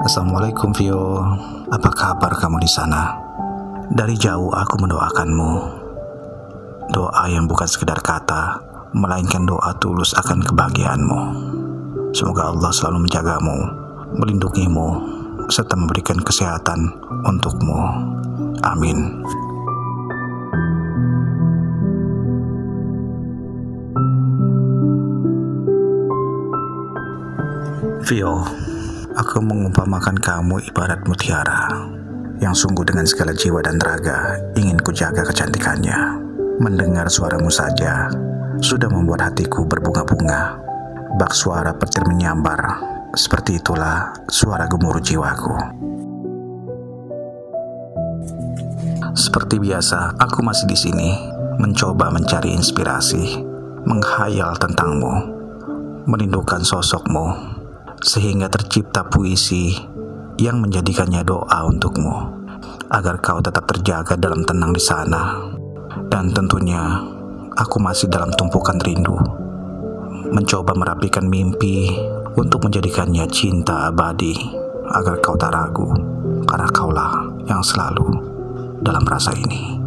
Assalamualaikum Vio, apa kabar kamu di sana? Dari jauh aku mendoakanmu. Doa yang bukan sekedar kata, melainkan doa tulus akan kebahagiaanmu. Semoga Allah selalu menjagamu, melindungimu, serta memberikan kesehatan untukmu. Amin. Vio, aku mengumpamakan kamu ibarat mutiara yang sungguh dengan segala jiwa dan raga ingin kujaga kecantikannya. Mendengar suaramu saja sudah membuat hatiku berbunga-bunga. Bak suara petir menyambar, seperti itulah suara gemuruh jiwaku. Seperti biasa, aku masih di sini mencoba mencari inspirasi, menghayal tentangmu, merindukan sosokmu sehingga tercipta puisi yang menjadikannya doa untukmu agar kau tetap terjaga dalam tenang di sana. Dan tentunya aku masih dalam tumpukan rindu mencoba merapikan mimpi untuk menjadikannya cinta abadi agar kau tak ragu karena kaulah yang selalu dalam rasa ini.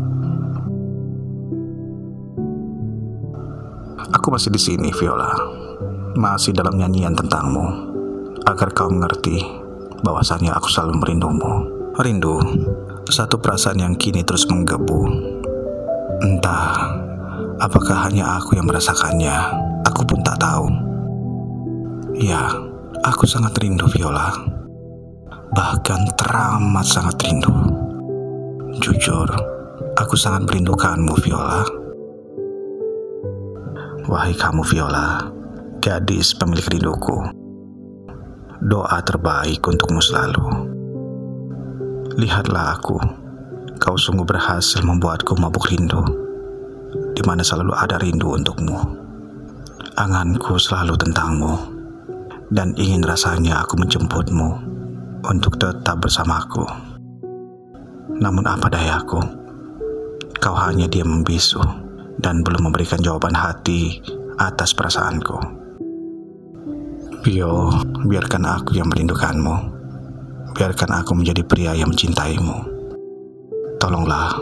Aku masih di sini, Viola. Masih dalam nyanyian tentangmu agar kau mengerti bahwasanya aku selalu merindumu. Rindu, satu perasaan yang kini terus menggebu. Entah, apakah hanya aku yang merasakannya, aku pun tak tahu. Ya, aku sangat rindu Viola. Bahkan teramat sangat rindu. Jujur, aku sangat merindukanmu Viola. Wahai kamu Viola, gadis pemilik rinduku doa terbaik untukmu selalu. Lihatlah aku, kau sungguh berhasil membuatku mabuk rindu, di mana selalu ada rindu untukmu. Anganku selalu tentangmu, dan ingin rasanya aku menjemputmu untuk tetap bersamaku. Namun apa dayaku, kau hanya diam membisu dan belum memberikan jawaban hati atas perasaanku. Pio, biarkan aku yang merindukanmu. Biarkan aku menjadi pria yang mencintaimu. Tolonglah,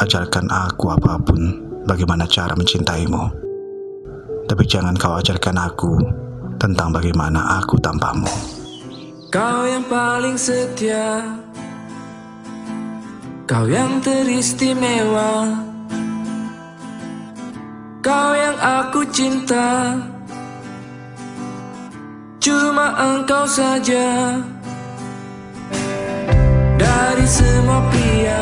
ajarkan aku apa pun bagaimana cara mencintaimu. Tapi jangan kau ajarkan aku tentang bagaimana aku tanpamu. Kau yang paling setia, kau yang teristimewa, kau yang aku cinta. Cuma engkau saja. Dari semua pria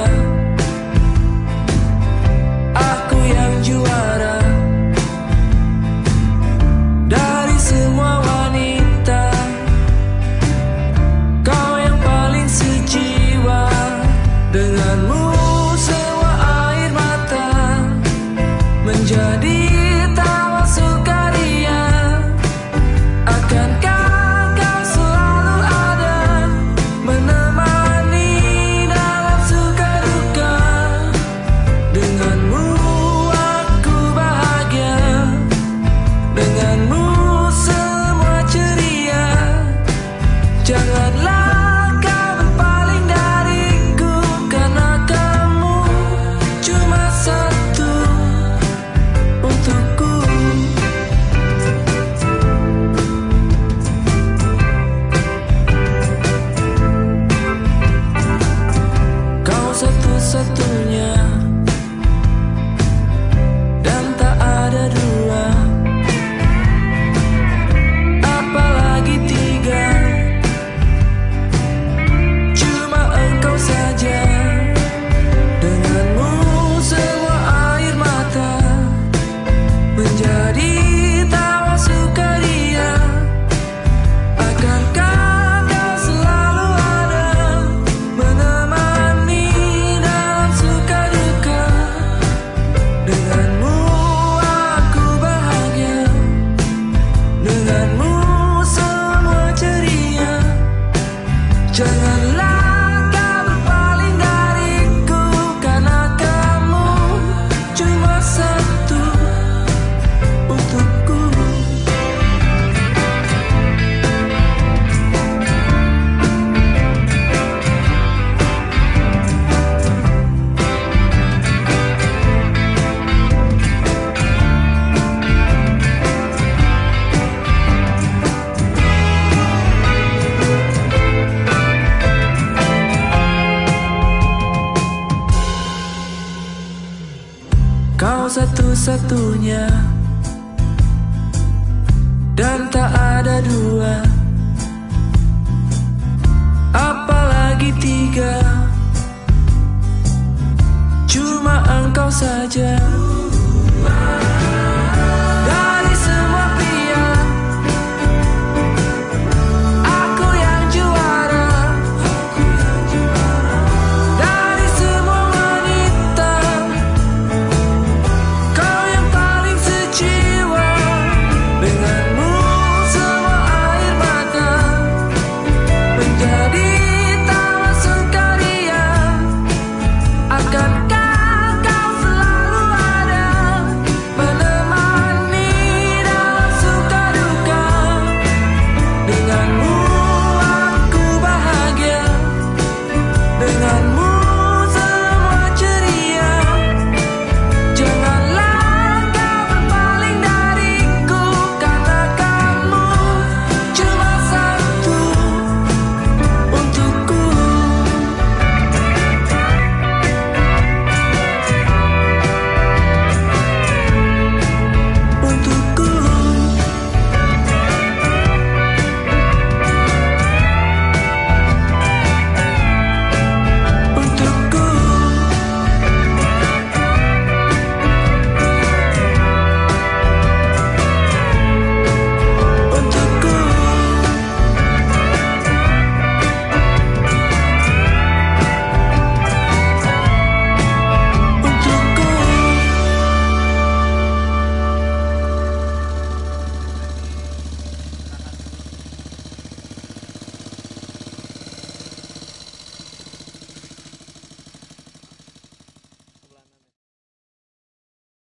satu-satunya